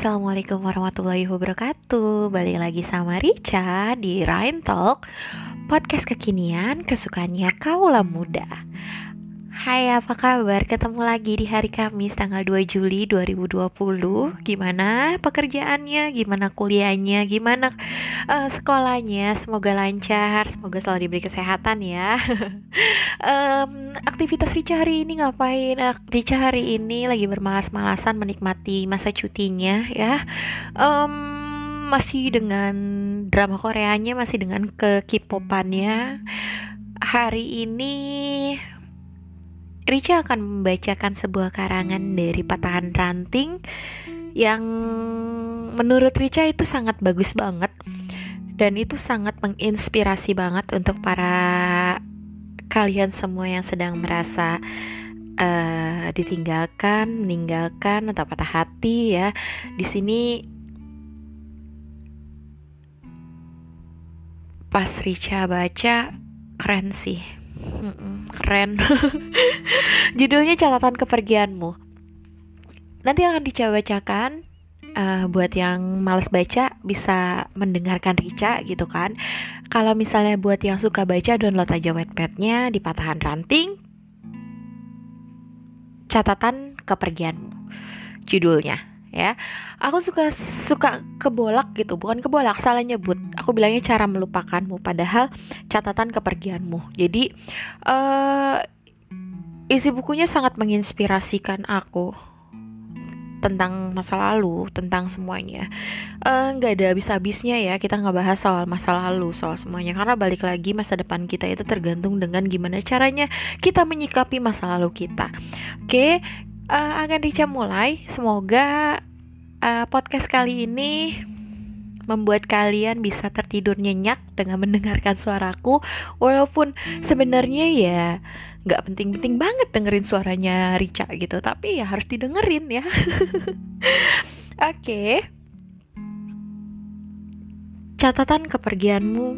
Assalamualaikum warahmatullahi wabarakatuh. Balik lagi sama Rica di Ryan Talk Podcast kekinian kesukaannya kaulah muda Hai apa kabar? Ketemu lagi di hari Kamis tanggal 2 Juli 2020 Gimana pekerjaannya? Gimana kuliahnya? Gimana uh, sekolahnya? Semoga lancar Semoga selalu diberi kesehatan ya um, Aktivitas Rica hari ini ngapain? Rica hari ini lagi bermalas-malasan menikmati masa cutinya ya um, masih dengan drama Koreanya masih dengan ke K-popannya hari ini Rica akan membacakan sebuah karangan dari Patahan Ranting yang menurut Rica itu sangat bagus banget dan itu sangat menginspirasi banget untuk para kalian semua yang sedang merasa uh, ditinggalkan, meninggalkan atau patah hati ya. Di sini pas Rica baca keren sih Keren. Judulnya catatan kepergianmu. Nanti akan dicoba-bacakan. Uh, buat yang males baca bisa mendengarkan Rica gitu kan. Kalau misalnya buat yang suka baca download aja wetpadnya di Patahan Ranting. Catatan kepergianmu. Judulnya ya aku suka suka kebolak gitu bukan kebolak salah nyebut aku bilangnya cara melupakanmu padahal catatan kepergianmu jadi uh, isi bukunya sangat menginspirasikan aku tentang masa lalu, tentang semuanya. Eh, nggak uh, ada habis-habisnya ya kita nggak bahas soal masa lalu, soal semuanya. Karena balik lagi masa depan kita itu tergantung dengan gimana caranya kita menyikapi masa lalu kita. Oke, uh, akan Rica mulai. Semoga uh, podcast kali ini membuat kalian bisa tertidur nyenyak dengan mendengarkan suaraku walaupun sebenarnya ya nggak penting-penting banget dengerin suaranya Rica gitu tapi ya harus didengerin ya oke okay. catatan kepergianmu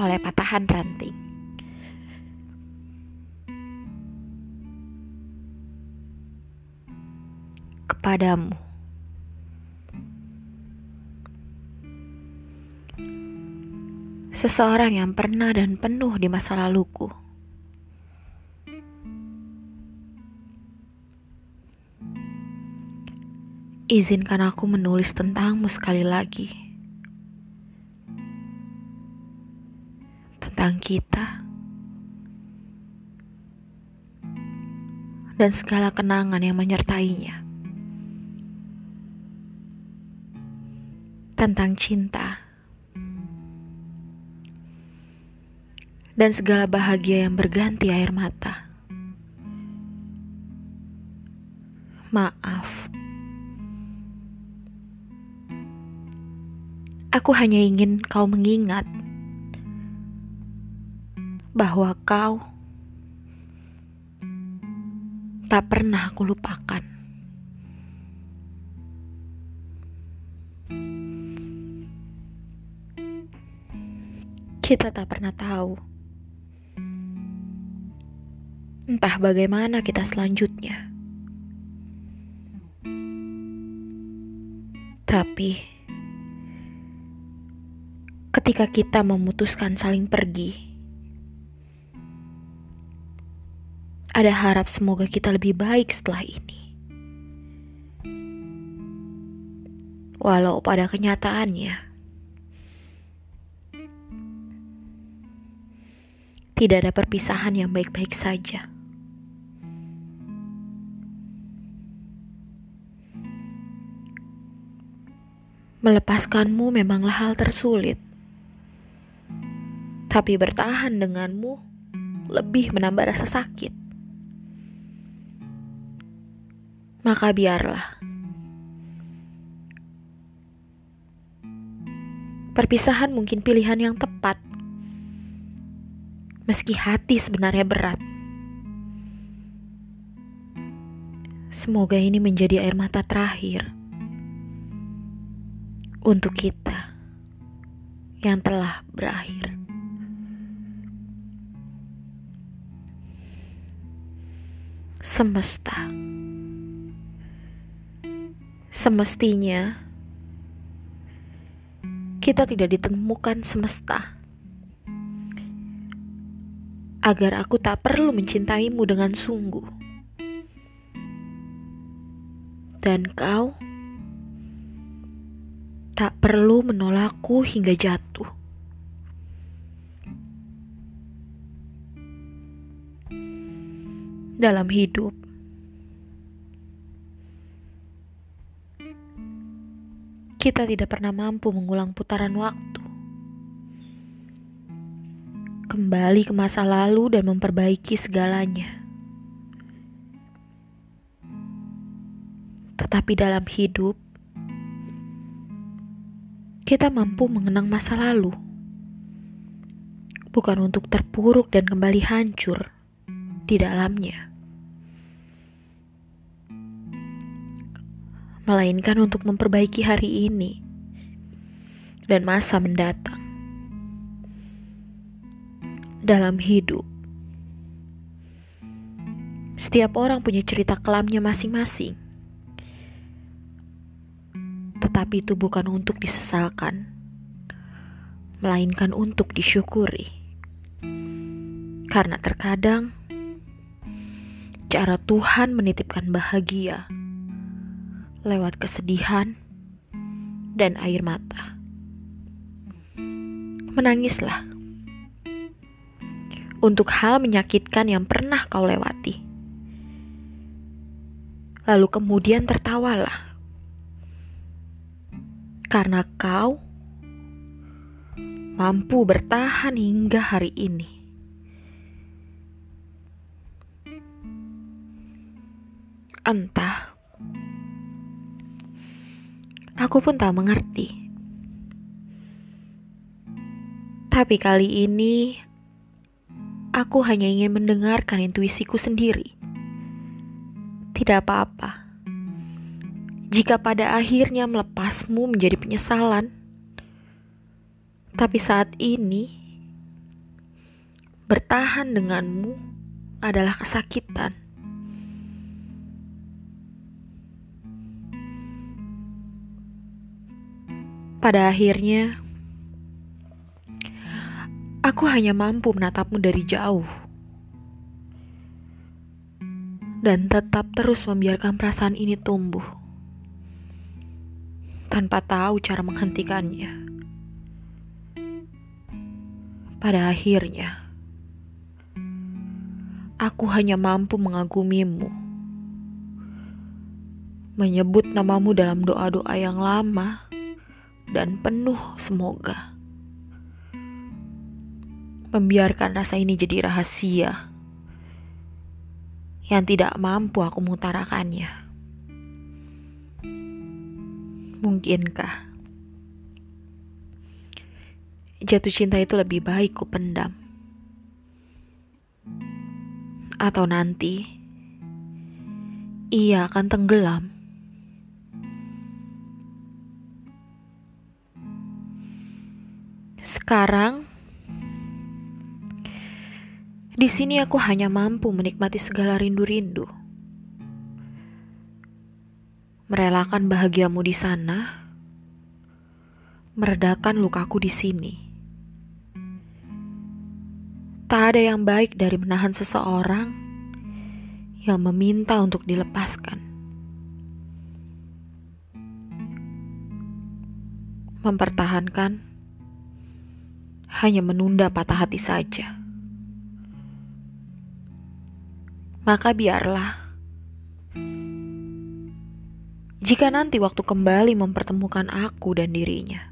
oleh patahan ranting kepadamu. Seseorang yang pernah dan penuh di masa laluku. Izinkan aku menulis tentangmu sekali lagi. Tentang kita. Dan segala kenangan yang menyertainya. Tentang cinta dan segala bahagia yang berganti air mata. Maaf, aku hanya ingin kau mengingat bahwa kau tak pernah aku lupakan. Kita tak pernah tahu. Entah bagaimana kita selanjutnya. Tapi ketika kita memutuskan saling pergi, ada harap semoga kita lebih baik setelah ini. Walau pada kenyataannya, tidak ada perpisahan yang baik-baik saja. Melepaskanmu memanglah hal tersulit, tapi bertahan denganmu lebih menambah rasa sakit. Maka biarlah perpisahan mungkin pilihan yang tepat meski hati sebenarnya berat. Semoga ini menjadi air mata terakhir untuk kita yang telah berakhir. Semesta, Semestinya kita tidak ditemukan semesta agar aku tak perlu mencintaimu dengan sungguh. Dan kau tak perlu menolakku hingga jatuh. Dalam hidup, kita tidak pernah mampu mengulang putaran waktu. Kembali ke masa lalu dan memperbaiki segalanya. Tetapi dalam hidup, kita mampu mengenang masa lalu, bukan untuk terpuruk dan kembali hancur di dalamnya. melainkan untuk memperbaiki hari ini dan masa mendatang. Dalam hidup, setiap orang punya cerita kelamnya masing-masing, tetapi itu bukan untuk disesalkan, melainkan untuk disyukuri, karena terkadang cara Tuhan menitipkan bahagia lewat kesedihan dan air mata. Menangislah untuk hal menyakitkan yang pernah kau lewati. Lalu kemudian tertawalah karena kau mampu bertahan hingga hari ini. Entah Aku pun tak mengerti. Tapi kali ini aku hanya ingin mendengarkan intuisiku sendiri. Tidak apa-apa. Jika pada akhirnya melepasmu menjadi penyesalan, tapi saat ini bertahan denganmu adalah kesakitan. Pada akhirnya, aku hanya mampu menatapmu dari jauh dan tetap terus membiarkan perasaan ini tumbuh tanpa tahu cara menghentikannya. Pada akhirnya, aku hanya mampu mengagumimu, menyebut namamu dalam doa-doa yang lama dan penuh semoga. Membiarkan rasa ini jadi rahasia yang tidak mampu aku mengutarakannya. Mungkinkah jatuh cinta itu lebih baik ku pendam? Atau nanti ia akan tenggelam Sekarang, di sini aku hanya mampu menikmati segala rindu-rindu. Merelakan bahagiamu di sana, meredakan lukaku di sini. Tak ada yang baik dari menahan seseorang yang meminta untuk dilepaskan. Mempertahankan hanya menunda patah hati saja. Maka biarlah. Jika nanti waktu kembali mempertemukan aku dan dirinya.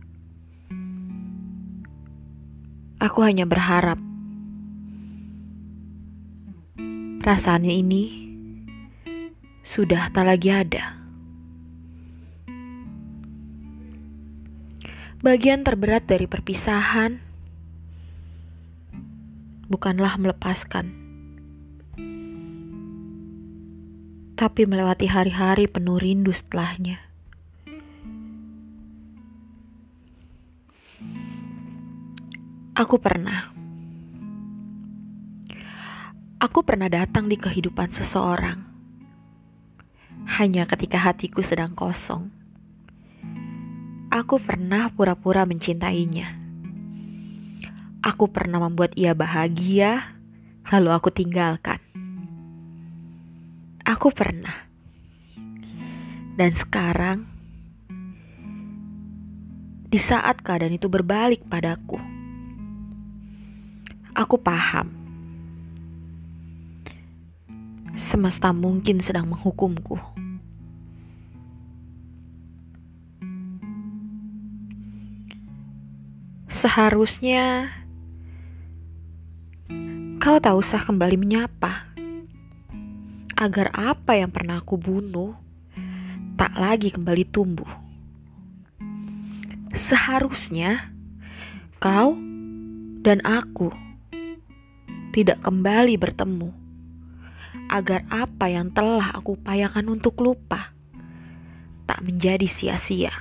Aku hanya berharap perasaan ini sudah tak lagi ada. Bagian terberat dari perpisahan bukanlah melepaskan, tapi melewati hari-hari penuh rindu setelahnya. Aku pernah. Aku pernah datang di kehidupan seseorang. Hanya ketika hatiku sedang kosong. Aku pernah pura-pura mencintainya. Aku pernah membuat ia bahagia, lalu aku tinggalkan. Aku pernah. Dan sekarang, di saat keadaan itu berbalik padaku, aku paham. Semesta mungkin sedang menghukumku. Seharusnya kau tak usah kembali menyapa. Agar apa yang pernah aku bunuh tak lagi kembali tumbuh. Seharusnya kau dan aku tidak kembali bertemu. Agar apa yang telah aku upayakan untuk lupa tak menjadi sia-sia.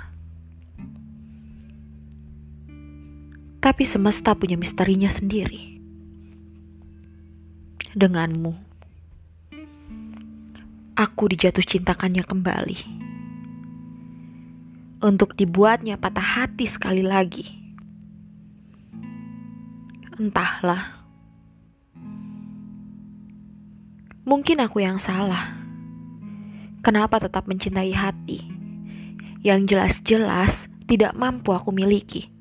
Tapi semesta punya misterinya sendiri denganmu. Aku dijatuh cintakannya kembali. Untuk dibuatnya patah hati sekali lagi. Entahlah. Mungkin aku yang salah. Kenapa tetap mencintai hati yang jelas-jelas tidak mampu aku miliki?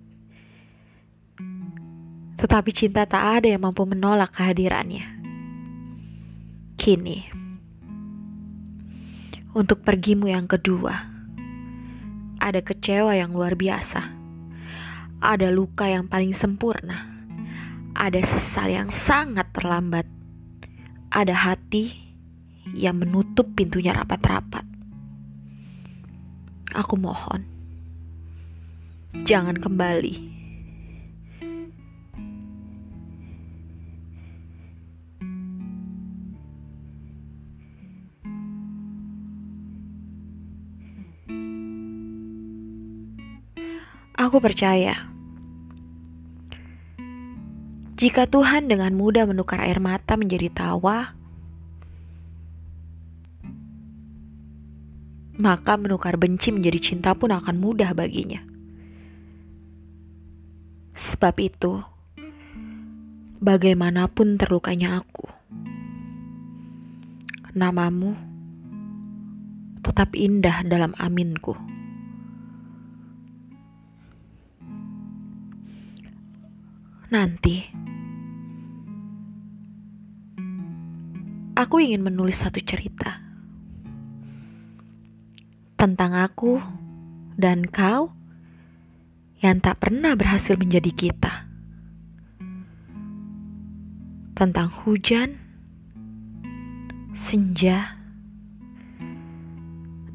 Tetapi cinta tak ada yang mampu menolak kehadirannya kini. Untuk pergimu yang kedua, ada kecewa yang luar biasa, ada luka yang paling sempurna, ada sesal yang sangat terlambat, ada hati yang menutup pintunya rapat-rapat. Aku mohon, jangan kembali Aku percaya, jika Tuhan dengan mudah menukar air mata menjadi tawa, maka menukar benci menjadi cinta pun akan mudah baginya. Sebab itu, bagaimanapun terlukanya aku, namamu tetap indah dalam aminku. Nanti, aku ingin menulis satu cerita tentang aku dan kau yang tak pernah berhasil menjadi kita. Tentang hujan, senja,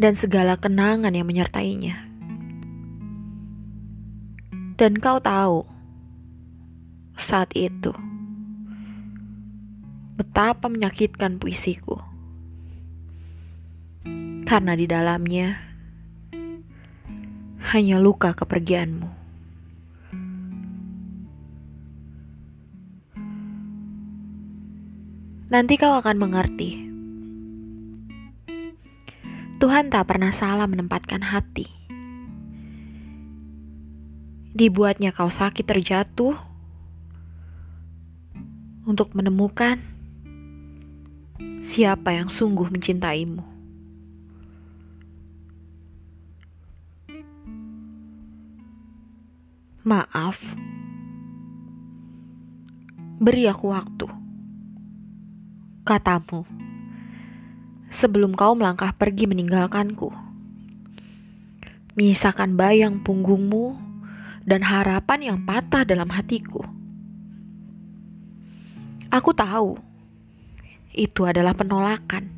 dan segala kenangan yang menyertainya. Dan kau tahu, saat itu. Betapa menyakitkan puisiku. Karena di dalamnya hanya luka kepergianmu. Nanti kau akan mengerti. Tuhan tak pernah salah menempatkan hati. Dibuatnya kau sakit terjatuh untuk menemukan siapa yang sungguh mencintaimu. Maaf, beri aku waktu, katamu, sebelum kau melangkah pergi meninggalkanku. Menyisakan bayang punggungmu dan harapan yang patah dalam hatiku. Aku tahu itu adalah penolakan,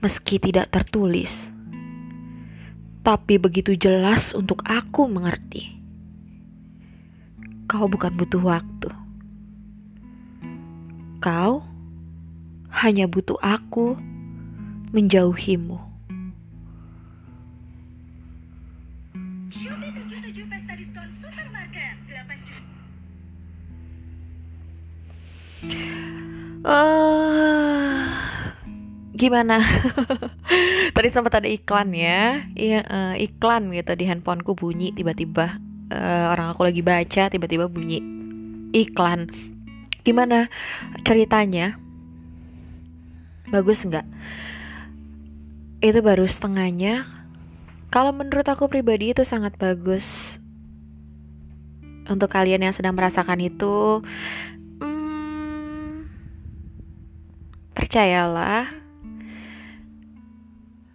meski tidak tertulis, tapi begitu jelas untuk aku mengerti. Kau bukan butuh waktu, kau hanya butuh aku menjauhimu. Gimana? tadi sempat ada iklan ya. Iya uh, iklan gitu di handphoneku bunyi tiba-tiba uh, orang aku lagi baca tiba-tiba bunyi iklan. Gimana ceritanya? Bagus nggak? Itu baru setengahnya. Kalau menurut aku pribadi itu sangat bagus. Untuk kalian yang sedang merasakan itu hmm, percayalah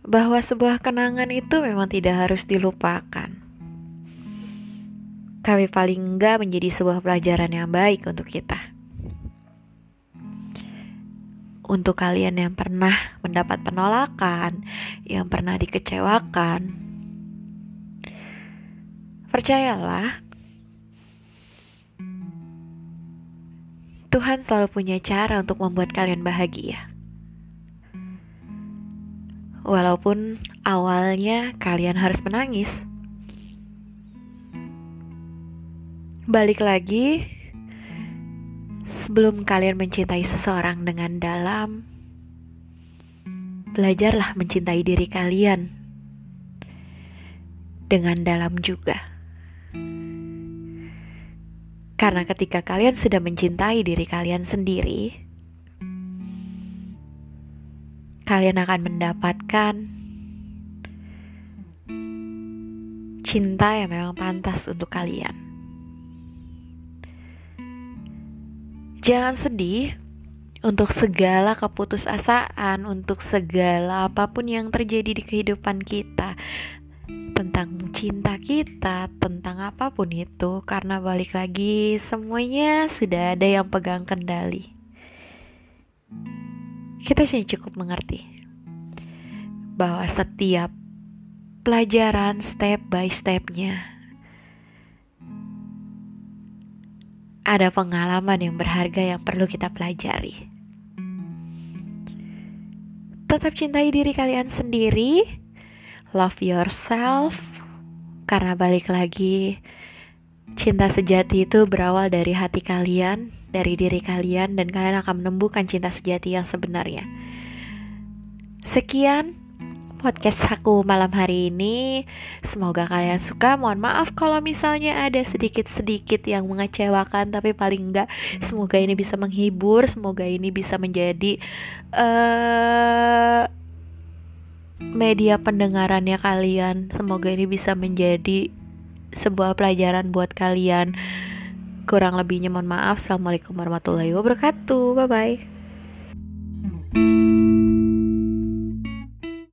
bahwa sebuah kenangan itu memang tidak harus dilupakan. Tapi paling enggak menjadi sebuah pelajaran yang baik untuk kita. Untuk kalian yang pernah mendapat penolakan, yang pernah dikecewakan, percayalah, Tuhan selalu punya cara untuk membuat kalian bahagia. Walaupun awalnya kalian harus menangis. Balik lagi, sebelum kalian mencintai seseorang dengan dalam, belajarlah mencintai diri kalian dengan dalam juga. Karena ketika kalian sudah mencintai diri kalian sendiri, kalian akan mendapatkan cinta yang memang pantas untuk kalian. Jangan sedih untuk segala keputusasaan, untuk segala apa pun yang terjadi di kehidupan kita, tentang cinta kita, tentang apa pun itu, karena balik lagi semuanya sudah ada yang pegang kendali kita hanya cukup mengerti bahwa setiap pelajaran step by stepnya ada pengalaman yang berharga yang perlu kita pelajari. Tetap cintai diri kalian sendiri, love yourself, karena balik lagi, cinta sejati itu berawal dari hati kalian dari diri kalian dan kalian akan menemukan cinta sejati yang sebenarnya. Sekian podcast aku malam hari ini. Semoga kalian suka. Mohon maaf kalau misalnya ada sedikit-sedikit yang mengecewakan, tapi paling enggak semoga ini bisa menghibur, semoga ini bisa menjadi uh, media pendengarannya kalian. Semoga ini bisa menjadi sebuah pelajaran buat kalian. Kurang lebihnya mohon maaf. Assalamualaikum warahmatullahi wabarakatuh. Bye bye.